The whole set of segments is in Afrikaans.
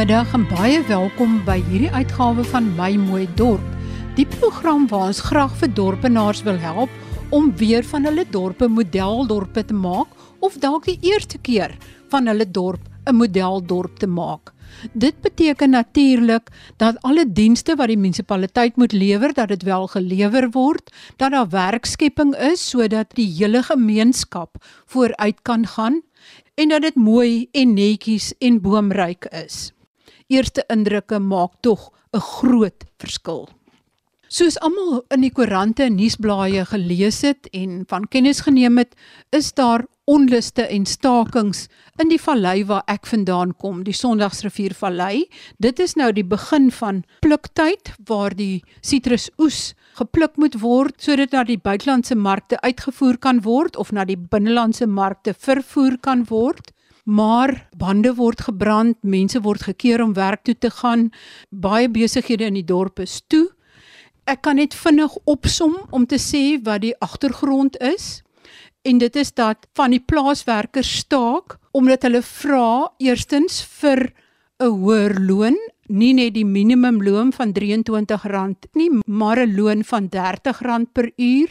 Goeiemiddag en baie welkom by hierdie uitgawe van My Mooi Dorp. Die program waar ons graag vir dorpenaars wil help om weer van hulle dorpe modeldorpe te maak of dalk die eerste keer van hulle dorp 'n modeldorp te maak. Dit beteken natuurlik dat alle dienste wat die munisipaliteit moet lewer, dat dit wel gelewer word, dat daar werkskepping is sodat die hele gemeenskap vooruit kan gaan en dat dit mooi en netjies en boomryk is. Eerste indrukke maak tog 'n groot verskil. Soos almal in die koerante en nuusblaaie gelees het en van kennis geneem het, is daar onluste en stakings in die vallei waar ek vandaan kom, die Sondagsrivier Vallei. Dit is nou die begin van pluktyd waar die sitrusoes gepluk moet word sodat na die buitelandse markte uitgevoer kan word of na die binnelandse markte vervoer kan word. Maar bande word gebrand, mense word gekeer om werk toe te gaan, baie besighede in die dorp is toe. Ek kan net vinnig opsom om te sê wat die agtergrond is. En dit is dat van die plaaswerkers staak omdat hulle vra eerstens vir 'n hoër loon nie net die minimumloon van R23 nie, maar 'n loon van R30 per uur.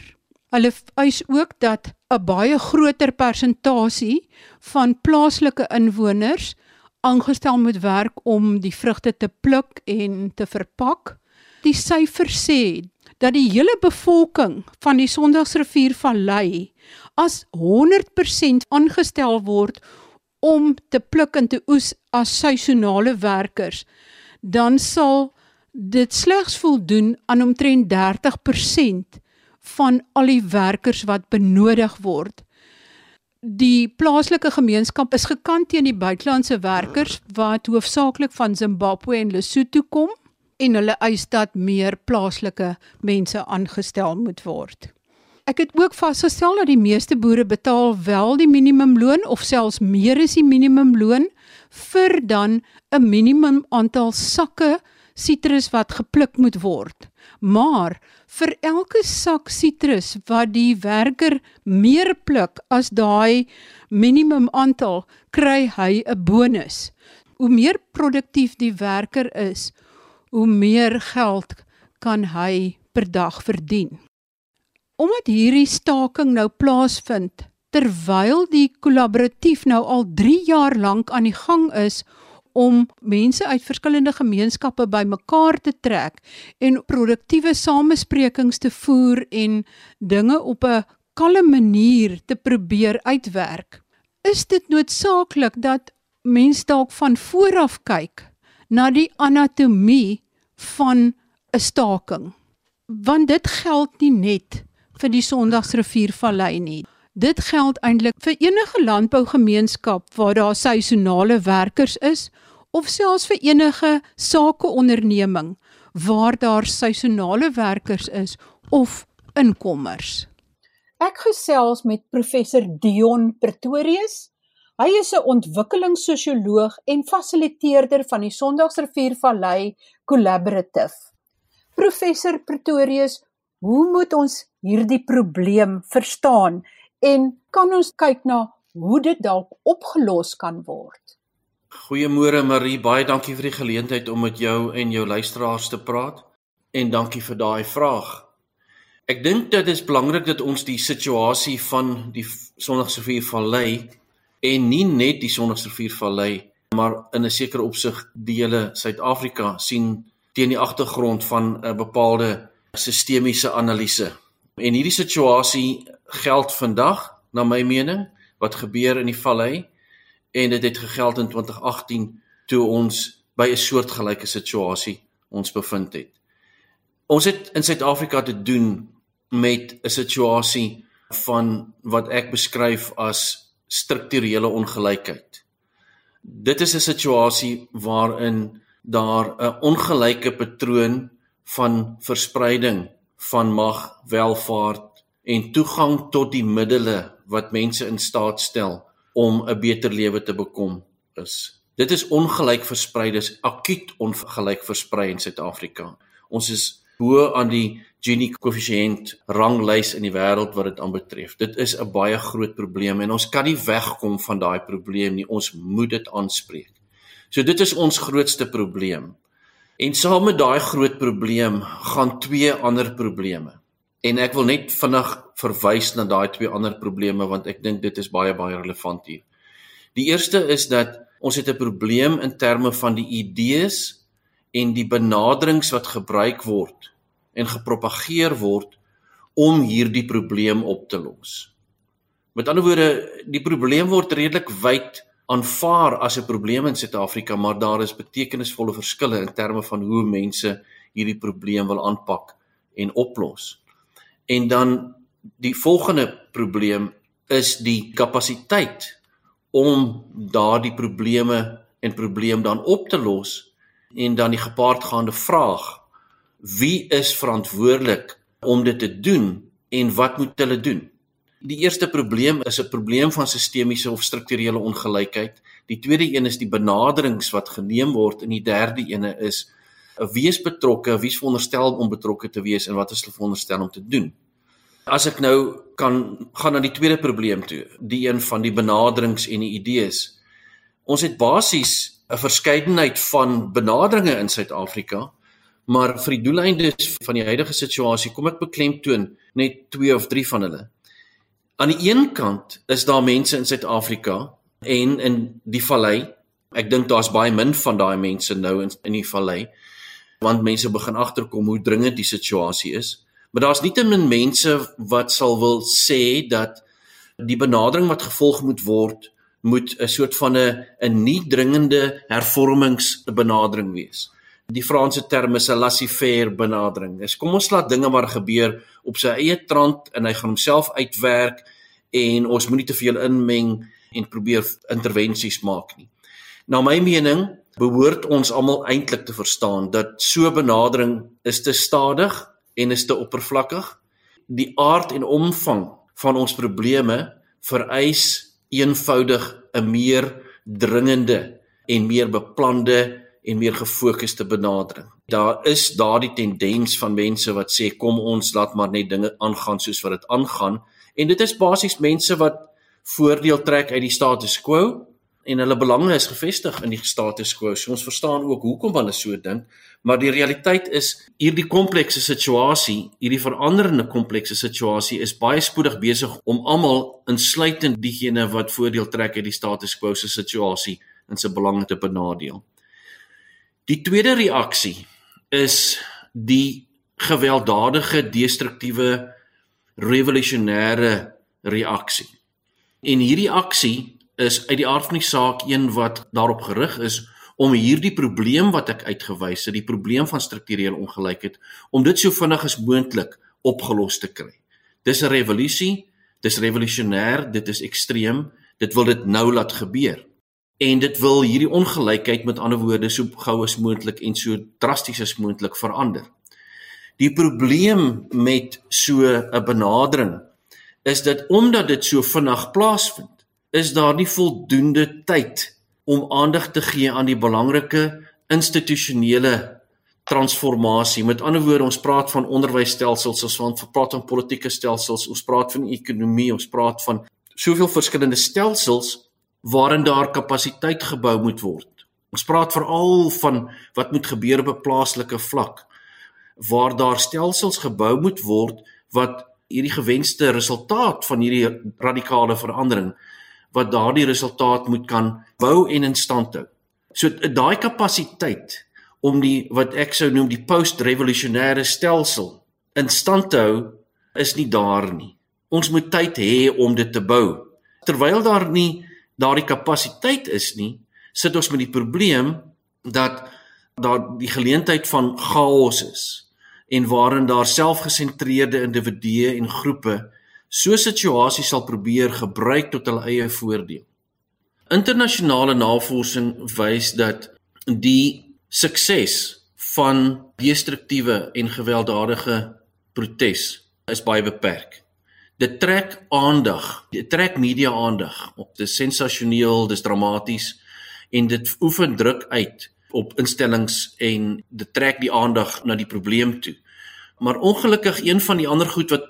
Hulle eis ook dat 'n baie groter persentasie van plaaslike inwoners aangestel moet werk om die vrugte te pluk en te verpak. Die syfer sê dat die hele bevolking van die Sondagsrivier Vallei as 100% aangestel word om te pluk en te oes as seisonale werkers dan sal dit slegs voldoen aan omtrent 30% van al die werkers wat benodig word. Die plaaslike gemeenskap is gekant teen die buitelandse werkers wat hoofsaaklik van Zimbabwe en Lesotho kom en hulle eis dat meer plaaslike mense aangestel moet word. Ek het ook vasgestel dat die meeste boere betaal wel die minimumloon of selfs meer as die minimumloon vir dan 'n minimum aantal sakke sitrus wat gepluk moet word. Maar vir elke sak sitrus wat die werker meer pluk as daai minimum aantal, kry hy 'n bonus. Hoe meer produktief die werker is, hoe meer geld kan hy per dag verdien. Omdat hierdie staking nou plaasvind terwyl die kollaboratief nou al 3 jaar lank aan die gang is om mense uit verskillende gemeenskappe bymekaar te trek en produktiewe samesprekings te voer en dinge op 'n kalme manier te probeer uitwerk. Is dit noodsaaklik dat mense dalk van vooraf kyk na die anatomie van 'n staking? Want dit geld nie net vir die Sondagsriviervallei nie. Dit geld eintlik vir enige landbougemeenskap waar daar seisonale werkers is of selfs vir enige sakeonderneming waar daar seisonale werkers is of inkommers. Ek gesels met professor Dion Pretorius. Hy is 'n ontwikkelingssosioloog en fasiliteerder van die Sondagsriviervallei Collaborative. Professor Pretorius, hoe moet ons hierdie probleem verstaan en kan ons kyk na hoe dit dalk opgelos kan word? Goeiemôre Marie, baie dankie vir die geleentheid om met jou en jou luisteraars te praat en dankie vir daai vraag. Ek dink dit is belangrik dat ons die situasie van die Sondagsrivier Vallei en nie net die Sondagsrivier Vallei maar in 'n sekere opsig die hele Suid-Afrika sien teen die agtergrond van 'n bepaalde sistemiese analise. En hierdie situasie geld vandag na my mening wat gebeur in die vallei en dit het gegeld in 2018 toe ons by 'n soortgelyke situasie ons bevind het. Ons het in Suid-Afrika te doen met 'n situasie van wat ek beskryf as strukturele ongelykheid. Dit is 'n situasie waarin daar 'n ongelyke patroon van verspreiding van mag, welvaart en toegang tot die middele wat mense in staat stel om 'n beter lewe te bekom is. Dit is ongelyk versprei, dis akuut ongelyk versprei in Suid-Afrika. Ons is bo aan die Gini koëffisiënt ranglys in die wêreld wat dit aanbetref. Dit is 'n baie groot probleem en ons kan nie wegkom van daai probleem nie. Ons moet dit aanspreek. So dit is ons grootste probleem. En saam met daai groot probleem gaan twee ander probleme. En ek wil net vinnig verwys na daai twee ander probleme want ek dink dit is baie baie relevant hier. Die eerste is dat ons het 'n probleem in terme van die idees en die benaderings wat gebruik word en gepropageer word om hierdie probleem op te los. Met ander woorde, die probleem word redelik wyd aanvaar as 'n probleem in Suid-Afrika, maar daar is betekenisvolle verskille in terme van hoe mense hierdie probleem wil aanpak en oplos. En dan die volgende probleem is die kapasiteit om daardie probleme en probleem dan op te los en dan die gepaardgaande vraag wie is verantwoordelik om dit te doen en wat moet hulle doen Die eerste probleem is 'n probleem van sistemiese of strukturele ongelykheid. Die tweede een is die benaderings wat geneem word en die derde ene is wie is betrokke, wie is veronderstel om betrokke te wees en wat is hulle veronderstel om te doen. As ek nou kan gaan na die tweede probleem toe, die een van die benaderings en die idees. Ons het basies 'n verskeidenheid van benaderinge in Suid-Afrika, maar vir die doeleindes van die huidige situasie kom ek beklemtoon net twee of drie van hulle. Aan die een kant is daar mense in Suid-Afrika en in die vallei. Ek dink daar's baie min van daai mense nou in in die vallei want mense begin agterkom hoe dringend die situasie is. Maar daar's nietemin mense wat sal wil sê dat die benadering wat gevolg moet word moet 'n soort van 'n 'n nie dringende hervormingsbenadering wees die Franse term is 'n laissez-faire benadering. Dis kom ons laat dinge maar gebeur op sy eie trant en hy gaan homself uitwerk en ons moenie te veel inmeng en probeer intervensies maak nie. Na my mening behoort ons almal eintlik te verstaan dat so benadering is te stadig en is te oppervlakkig. Die aard en omvang van ons probleme vereis eenvoudig 'n meer dringende en meer beplande en meer gefokusde benadering. Daar is daardie tendens van mense wat sê kom ons laat maar net dinge aangaan soos wat dit aangaan en dit is basies mense wat voordeel trek uit die status quo en hulle belange is gefestig in die status quo. So ons verstaan ook hoekom hulle so dink, maar die realiteit is hierdie komplekse situasie, hierdie veranderende komplekse situasie is baie spoedig besig om almal insluitend diegene wat voordeel trek uit die status quo se situasie in sy belange te benadeel. Die tweede reaksie is die gewelddadige destruktiewe revolusionêre reaksie. En hierdie aksie is uit die aard van die saak een wat daarop gerig is om hierdie probleem wat ek uitgewys het, die probleem van strukturele ongelykheid, om dit so vinnig as moontlik opgelos te kry. Dis 'n revolusie, dis revolusionêr, dit is ekstreem, dit wil dit nou laat gebeur en dit wil hierdie ongelykheid met ander woorde so gou as moontlik en so drasties as moontlik verander. Die probleem met so 'n benadering is dat omdat dit so vinnig plaasvind, is daar nie voldoende tyd om aandag te gee aan die belangrike institusionele transformasie. Met ander woorde, ons praat van onderwysstelsels, ons praat van politieke stelsels, ons praat van ekonomie, ons praat van soveel verskillende stelsels waarin daar kapasiteit gebou moet word. Ons praat veral van wat moet gebeur op 'n plaaslike vlak waar daar stelsels gebou moet word wat hierdie gewenste resultaat van hierdie radikale verandering wat daardie resultaat moet kan bou en in stand hou. So daai kapasiteit om die wat ek sou noem die post-revolusionêre stelsel in stand te hou is nie daar nie. Ons moet tyd hê om dit te bou. Terwyl daar nie daardie kapasiteit is nie, sit ons met die probleem dat daar die geleentheid van chaos is en waarin daar selfgesentreerde individue en groepe so situasies sal probeer gebruik tot hul eie voordeel. Internasionale navorsing wys dat die sukses van destruktiewe en gewelddadige protes is baie beperk dit trek aandag. Dit trek media aandag. Dit is sensasioneel, dit is dramaties en dit oefen druk uit op instellings en dit trek die aandag na die probleem toe. Maar ongelukkig een van die ander goed wat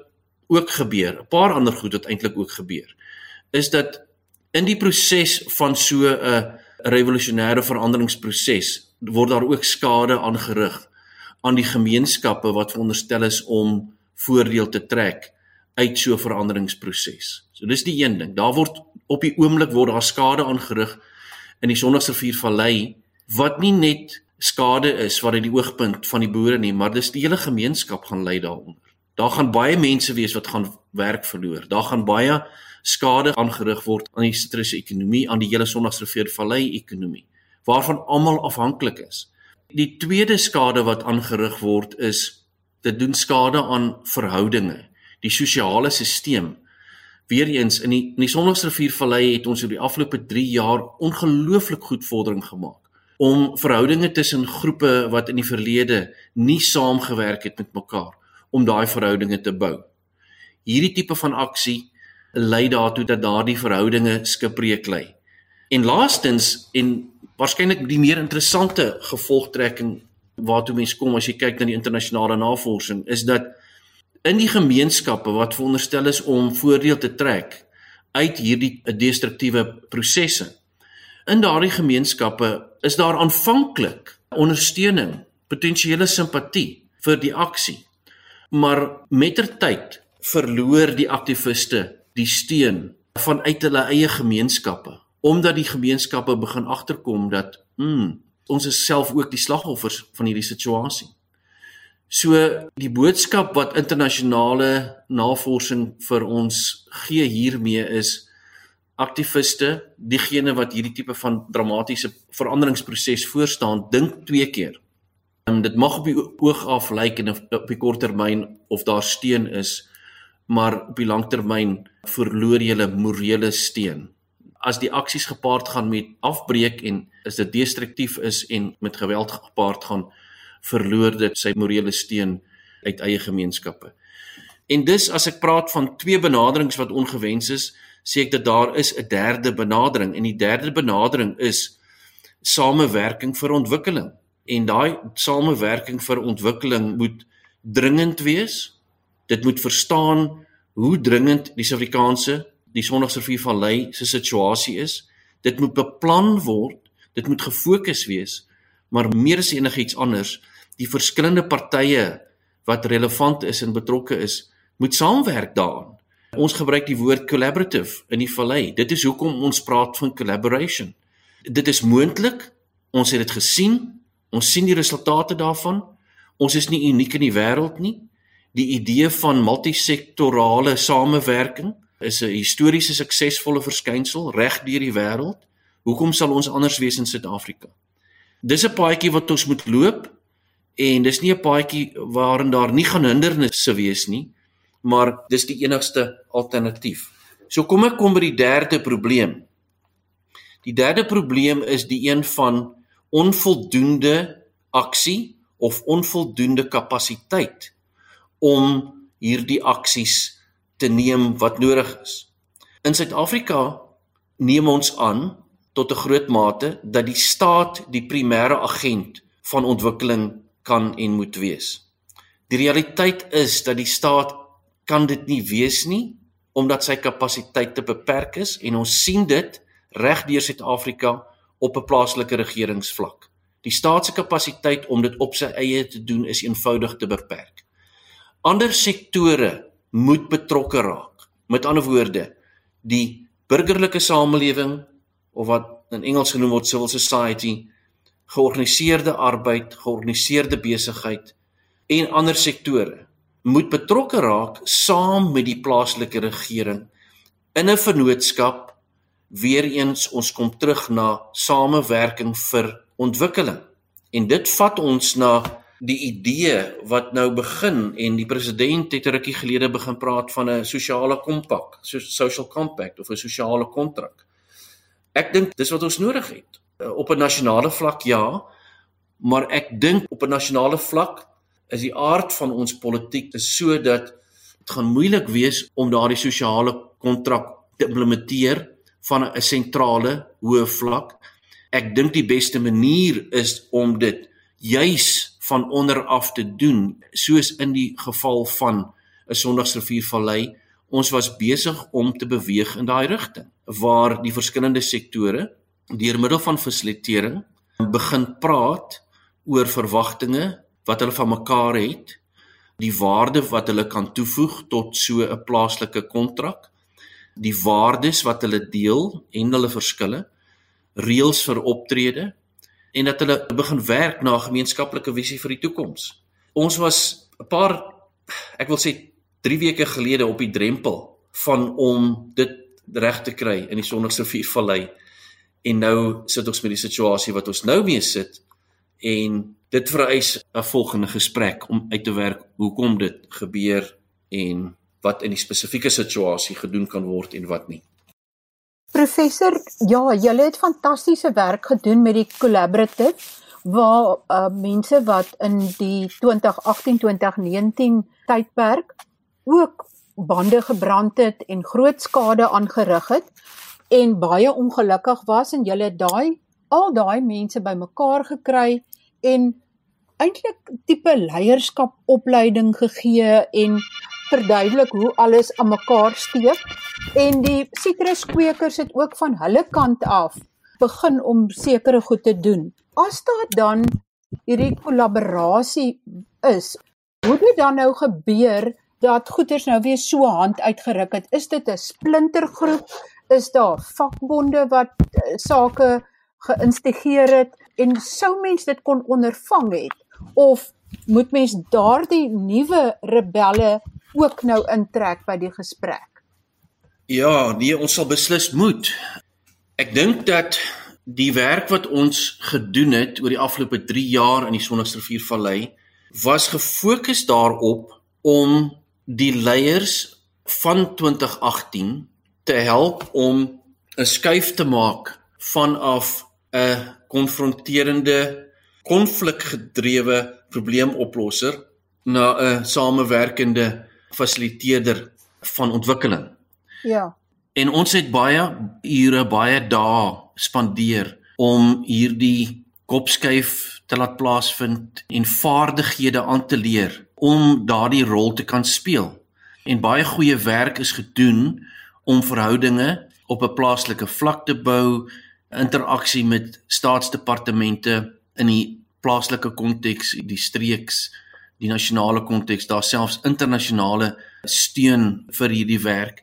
ook gebeur, 'n paar ander goed wat eintlik ook gebeur, is dat in die proses van so 'n revolusionêre veranderingsproses word daar ook skade aangerig aan die gemeenskappe wat veronderstel is om voordeel te trek uit so 'n veranderingsproses. So dis die een ding. Daar word op die oomblik word daar skade aangerig in die Sondagsrivier Vallei wat nie net skade is wat uit die oogpunt van die boere nie, maar dis die hele gemeenskap gaan ly daaronder. Daar gaan baie mense wees wat gaan werk verloor. Daar gaan baie skade aangerig word aan die sitrusekonomie, aan die hele Sondagsrivier Vallei ekonomie waarvan almal afhanklik is. Die tweede skade wat aangerig word is dit doen skade aan verhoudinge, die sosiale stelsel. Weereens in die in die Sondagsrivier Vallei het ons oor die afgelope 3 jaar ongelooflik goed vordering gemaak om verhoudinge tussen groepe wat in die verlede nie saamgewerk het met mekaar om daai verhoudinge te bou. Hierdie tipe van aksie lei daartoe dat daardie verhoudinge skipbreek lê. En laastens en waarskynlik die meer interessante gevolgtrekking waartoe mense kom as jy kyk na die internasionale navorsing is dat in die gemeenskappe wat veronderstel is om voordeel te trek uit hierdie destruktiewe prosesse in daardie gemeenskappe is daar aanvanklik ondersteuning, potensiële simpatie vir die aksie. Maar mettertyd verloor die aktiviste die steun vanuit hulle eie gemeenskappe omdat die gemeenskappe begin agterkom dat mm, ons is self ook die slagoffers van hierdie situasie. So die boodskap wat internasionale navorsing vir ons gee hiermee is aktiviste, diegene wat hierdie tipe van dramatiese veranderingsproses voorstaan, dink twee keer. En dit mag op die oog af lyk en op die kort termyn of daar steun is, maar op die lang termyn verloor jy hulle morele steun. As die aksies gepaard gaan met afbreek en is dit destruktief is en met geweld gepaard gaan, verloor dit sy morele steun uit eie gemeenskappe. En dis as ek praat van twee benaderings wat ongewens is, sê ek dat daar is 'n derde benadering en die derde benadering is samewerking vir ontwikkeling. En daai samewerking vir ontwikkeling moet dringend wees. Dit moet verstaan hoe dringend die Suid-Afrikaanse, die Sondagsrivier Vallei se situasie is. Dit moet beplan word, dit moet gefokus wees, maar meer as enigiets anders, die verskillende partye wat relevant is en betrokke is, moet saamwerk daaraan. Ons gebruik die woord collaborative in die vallei. Dit is hoekom ons praat van collaboration. Dit is moontlik. Ons het dit gesien. Ons sien die resultate daarvan. Ons is nie uniek in die wêreld nie. Die idee van multisektorale samewerking is 'n historiese suksesvolle verskynsel reg deur die wêreld. Hoekom sal ons anders wees in Suid-Afrika? Dis 'n paadjie wat ons moet loop en dis nie 'n paadjie waarin daar nie gaan hindernisse wees nie maar dis die enigste alternatief. So kom ek kom by die derde probleem. Die derde probleem is die een van onvoldoende aksie of onvoldoende kapasiteit om hierdie aksies te neem wat nodig is. In Suid-Afrika neem ons aan tot 'n groot mate dat die staat die primêre agent van ontwikkeling kan en moet wees. Die realiteit is dat die staat kan dit nie wees nie omdat sy kapasiteit te beperk is en ons sien dit reg deur Suid-Afrika op 'n plaaslike regeringsvlak. Die staat se kapasiteit om dit op sy eie te doen is eenvoudig te beperk. Ander sektore moet betrokke raak. Met ander woorde, die burgerlike samelewing of wat in Engels genoem word civil society, georganiseerde arbeid, georganiseerde besigheid en ander sektore moet betrokke raak saam met die plaaslike regering in 'n vennootskap weer eens ons kom terug na samewerking vir ontwikkeling en dit vat ons na die idee wat nou begin en die president het 'n rukkie gelede begin praat van 'n sosiale kompak, so social compact of 'n sosiale kontrak. Ek dink dis wat ons nodig het. Op 'n nasionale vlak ja, maar ek dink op 'n nasionale vlak is die aard van ons politiek is sodat dit gaan moeilik wees om daardie sosiale kontrak te implementeer van 'n sentrale hoë vlak. Ek dink die beste manier is om dit juis van onder af te doen, soos in die geval van 'n Sondagsrivier Vallei. Ons was besig om te beweeg in daai rigting waar die verskillende sektore deur middel van fasilitering begin praat oor verwagtinge wat hulle van mekaar het, die waarde wat hulle kan toevoeg tot so 'n plaaslike kontrak, die waardes wat hulle deel en hulle verskille, reëls vir optrede en dat hulle begin werk na 'n gemeenskaplike visie vir die toekoms. Ons was 'n paar ek wil sê 3 weke gelede op die drempel van om dit reg te kry in die Sonderse Viervallei. En nou sit ons met die situasie wat ons nou mee sit en dit vereis 'n volgende gesprek om uit te werk hoekom dit gebeur en wat in die spesifieke situasie gedoen kan word en wat nie. Professor, ja, julle het fantastiese werk gedoen met die collaborative waar uh, mense wat in die 2018-2019 tydperk ook bande gebrand het en groot skade aangerig het en baie ongelukkig was en julle daai al daai mense bymekaar gekry en eintlik tipe leierskap opleiding gegee en verduidelik hoe alles aan mekaar steek en die sitruskweekers het ook van hulle kant af begin om sekere goed te doen. As daar dan hierdie kollaborasie is, hoe dit dan nou gebeur dat goeders nou weer so hand uitgeruk het? Is dit 'n splintergroep? Is daar vakbonde wat uh, sake geïnstigeer het en sou mens dit kon ondervang het of moet mens daardie nuwe rebelle ook nou intrek by die gesprek? Ja, nee, ons sal beslis moet. Ek dink dat die werk wat ons gedoen het oor die afgelope 3 jaar in die Sondagsriviervallei was gefokus daarop om die leiers van 2018 te help om 'n skuif te maak vanaf 'n konfronterende konflikgedrewe probleemoplosser na 'n samewerkende fasiliteerder van ontwikkeling. Ja. En ons het baie ure, baie dae spandeer om hierdie kopskuif te laat plaasvind en vaardighede aan te leer om daardie rol te kan speel. En baie goeie werk is gedoen om verhoudinge op 'n plaaslike vlak te bou, interaksie met staatsdepartemente in die plaaslike konteks, die streeks, die nasionale konteks, daar selfs internasionale steun vir hierdie werk.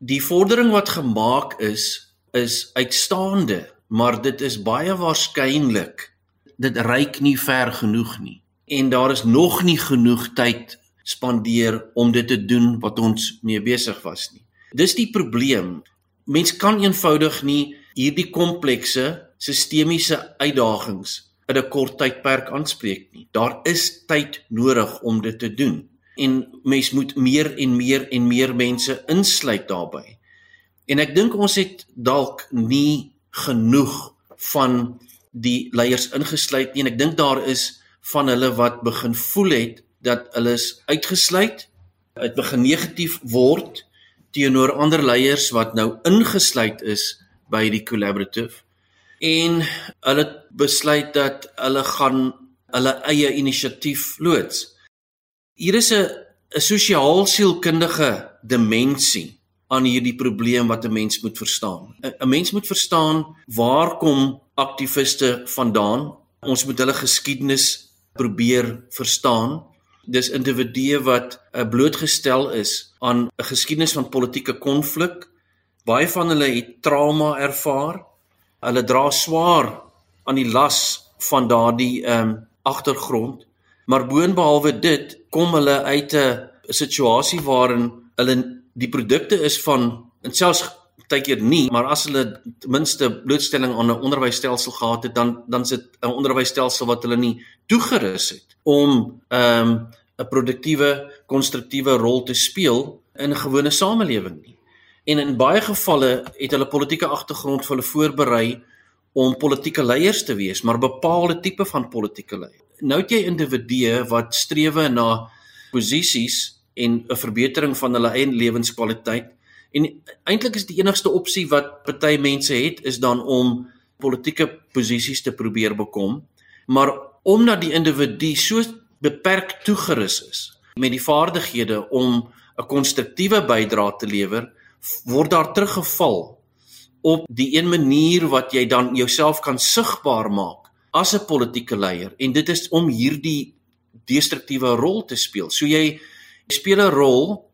Die vordering wat gemaak is is uitstaande, maar dit is baie waarskynlik dit reik nie ver genoeg nie en daar is nog nie genoeg tyd spandeer om dit te doen wat ons mee besig was nie. Dis die probleem. Mens kan eenvoudig nie hierdie komplekse sistemiese uitdagings in 'n kort tydperk aanspreek nie. Daar is tyd nodig om dit te doen en mens moet meer en meer en meer mense insluit daarbey. En ek dink ons het dalk nie genoeg van die leiers ingesluit nie en ek dink daar is van hulle wat begin voel het dat hulle is uitgesluit, dit begin negatief word teenoor ander leiers wat nou ingesluit is by die collaborative en hulle besluit dat hulle gaan hulle eie inisiatief loods. Hier is 'n 'n sosiaal sielkundige dimensie aan hierdie probleem wat 'n mens moet verstaan. 'n Mens moet verstaan waar kom aktiviste vandaan? Ons moet hulle geskiedenis probeer verstaan. Dis individue wat uh, blootgestel is aan 'n geskiedenis van politieke konflik. Baie van hulle het trauma ervaar. Hulle dra swaar aan die las van daardie ehm um, agtergrond. Maar boonbehalwe dit kom hulle uit 'n situasie waarin hulle die produkte is van en selfs partykeer nie, maar as hulle ten minste blootstelling aan 'n onderwysstelsel gehad het, dan dan sit 'n onderwysstelsel wat hulle nie toegerus het om ehm um, 'n produktiewe, konstruktiewe rol te speel in 'n gewone samelewing nie. En in baie gevalle het hulle politieke agtergrond vir hulle voorberei om politieke leiers te wees, maar bepaalde tipe van politieke leiers. Nou het jy individue wat strewe na posisies en 'n verbetering van hulle eie lewenskwaliteit En eintlik is die enigste opsie wat party mense het is dan om politieke posisies te probeer bekom. Maar omdat die individu so beperk toegerus is met die vaardighede om 'n konstruktiewe bydrae te lewer, word daar teruggeval op die een manier wat jy dan jouself kan sigbaar maak as 'n politieke leier en dit is om hierdie destruktiewe rol te speel. So jy speel 'n rol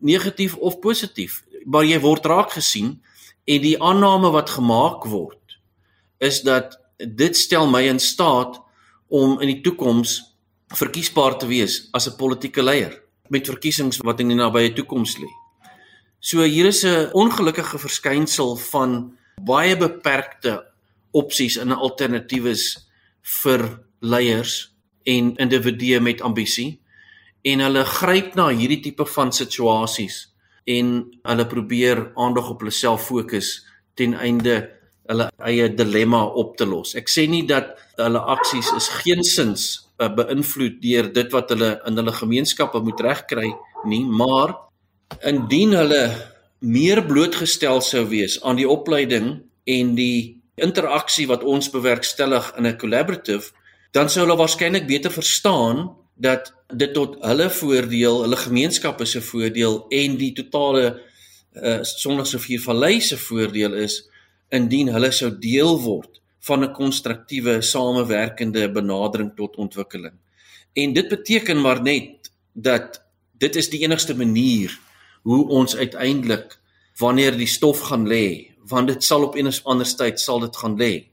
negatief of positief, maar jy word raak gesien en die aanname wat gemaak word is dat dit stel my in staat om in die toekoms verkiesbaar te wees as 'n politieke leier met verkiesings wat in die nabye toekoms lê. So hier is 'n ongelukkige verskynsel van baie beperkte opsies en alternatiewes vir leiers en individue met ambisie en hulle gryp na hierdie tipe van situasies en hulle probeer aandag op hulle self fokus ten einde hulle eie dilemma op te los. Ek sê nie dat hulle aksies is geensins uh, beïnvloed deur dit wat hulle in hulle gemeenskappe moet regkry nie, maar indien hulle meer blootgestel sou wees aan die opleiding en die interaksie wat ons bewerkstellig in 'n collaborative, dan sou hulle waarskynlik beter verstaan dat dit tot hulle voordeel, hulle gemeenskappe se voordeel en die totale uh Sondagsrivier Vallei se voordeel is indien hulle sou deel word van 'n konstruktiewe samewerkende benadering tot ontwikkeling. En dit beteken maar net dat dit is die enigste manier hoe ons uiteindelik wanneer die stof gaan lê, want dit sal op of ander tyd sal dit gaan lê.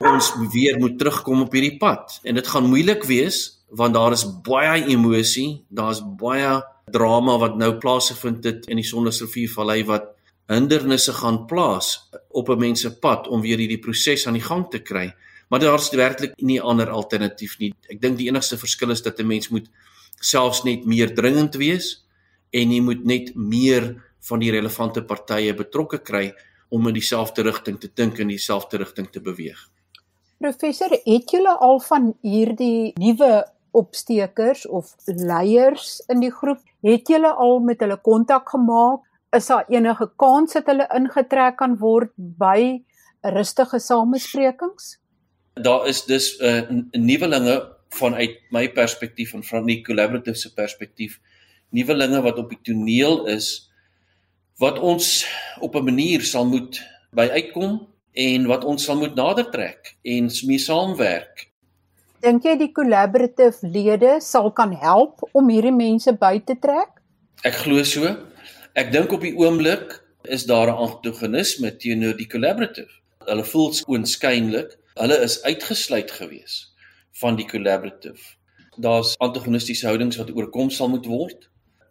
Ons weer moet terugkom op hierdie pad en dit gaan moeilik wees want daar is baie emosie, daar's baie drama wat nou plaasgevind het in die Sondersriviervallei wat hindernisse gaan plaas op 'n mens se pad om weer hierdie proses aan die gang te kry. Maar daar's werklik nie 'n ander alternatief nie. Ek dink die enigste verskil is dat 'n mens moet selfs net meer dringend wees en jy moet net meer van die relevante partye betrokke kry om in dieselfde rigting te dink en dieselfde rigting te beweeg. Professor, het julle al van hierdie nuwe opstekers of leiers in die groep, het julle al met hulle kontak gemaak? Is daar enige kans dat hulle ingetrek kan word by rustige samesprekings? Daar is dus 'n uh, nuwelinge vanuit my perspektief en van die collaborative se perspektief, nuwelinge wat op die toneel is wat ons op 'n manier sal moet by uitkom en wat ons sal moet nader trek en mee saamwerk Dink jy die collaborative lede sal kan help om hierdie mense by te trek? Ek glo so. Ek dink op die oomblik is daar 'n antagonisme teenoor die collaborative. Hulle voel skoonskynlik hulle is uitgesluit gewees van die collaborative. Daar's antagonistiese houdings wat oorkom sal moet word.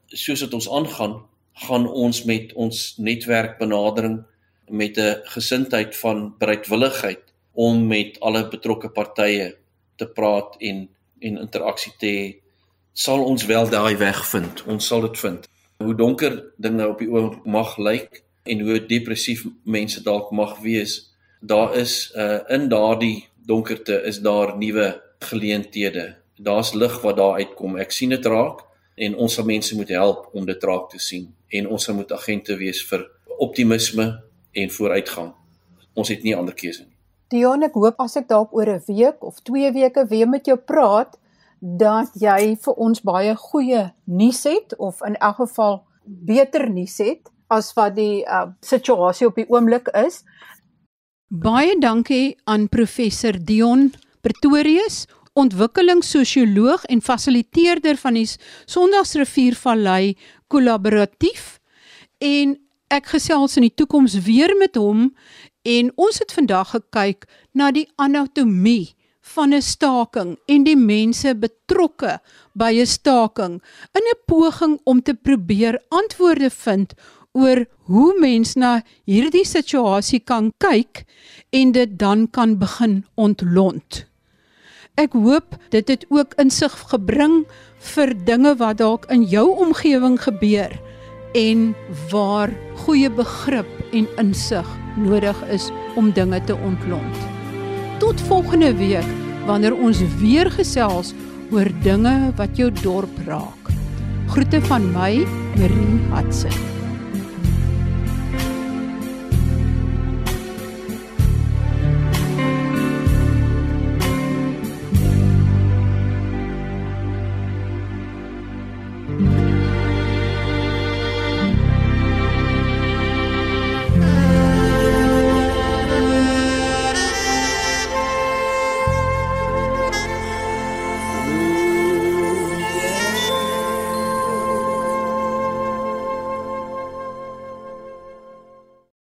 Soos dit ons aangaan, gaan ons met ons netwerkbenadering met 'n gesindheid van bereidwilligheid om met alle betrokke partye te praat en en interaksie te hê, sal ons wel daai weg vind. Ons sal dit vind. Hoe donker dinge op die oog mag lyk en hoe depressief mense dalk mag wees, daar is uh in daardie donkerte is daar nuwe geleenthede. Daar's lig wat daar uitkom. Ek sien dit raak en ons sal mense moet help om dit raak te sien en ons sal moet agente wees vir optimisme en vooruitgang. Ons het nie ander keuse nie. Dion, ek hoop as ek dalk oor 'n week of 2 weke weer met jou praat, dat jy vir ons baie goeie nuus het of in elk geval beter nuus het as wat die uh, situasie op die oomblik is. Baie dankie aan professor Dion Pretorius, ontwikkelingssosioloog en fasiliteerder van die Sondagsriviervallei kollaboratief en ek gesels in die toekoms weer met hom En ons het vandag gekyk na die anatomie van 'n staking en die mense betrokke by 'n staking in 'n poging om te probeer antwoorde vind oor hoe mens na hierdie situasie kan kyk en dit dan kan begin ontlont. Ek hoop dit het ook insig gebring vir dinge wat dalk in jou omgewing gebeur en waar goeie begrip en insig nodig is om dinge te ontlont. Tot volgende week wanneer ons weer gesels oor dinge wat jou dorp raak. Groete van my, Marie Hudson.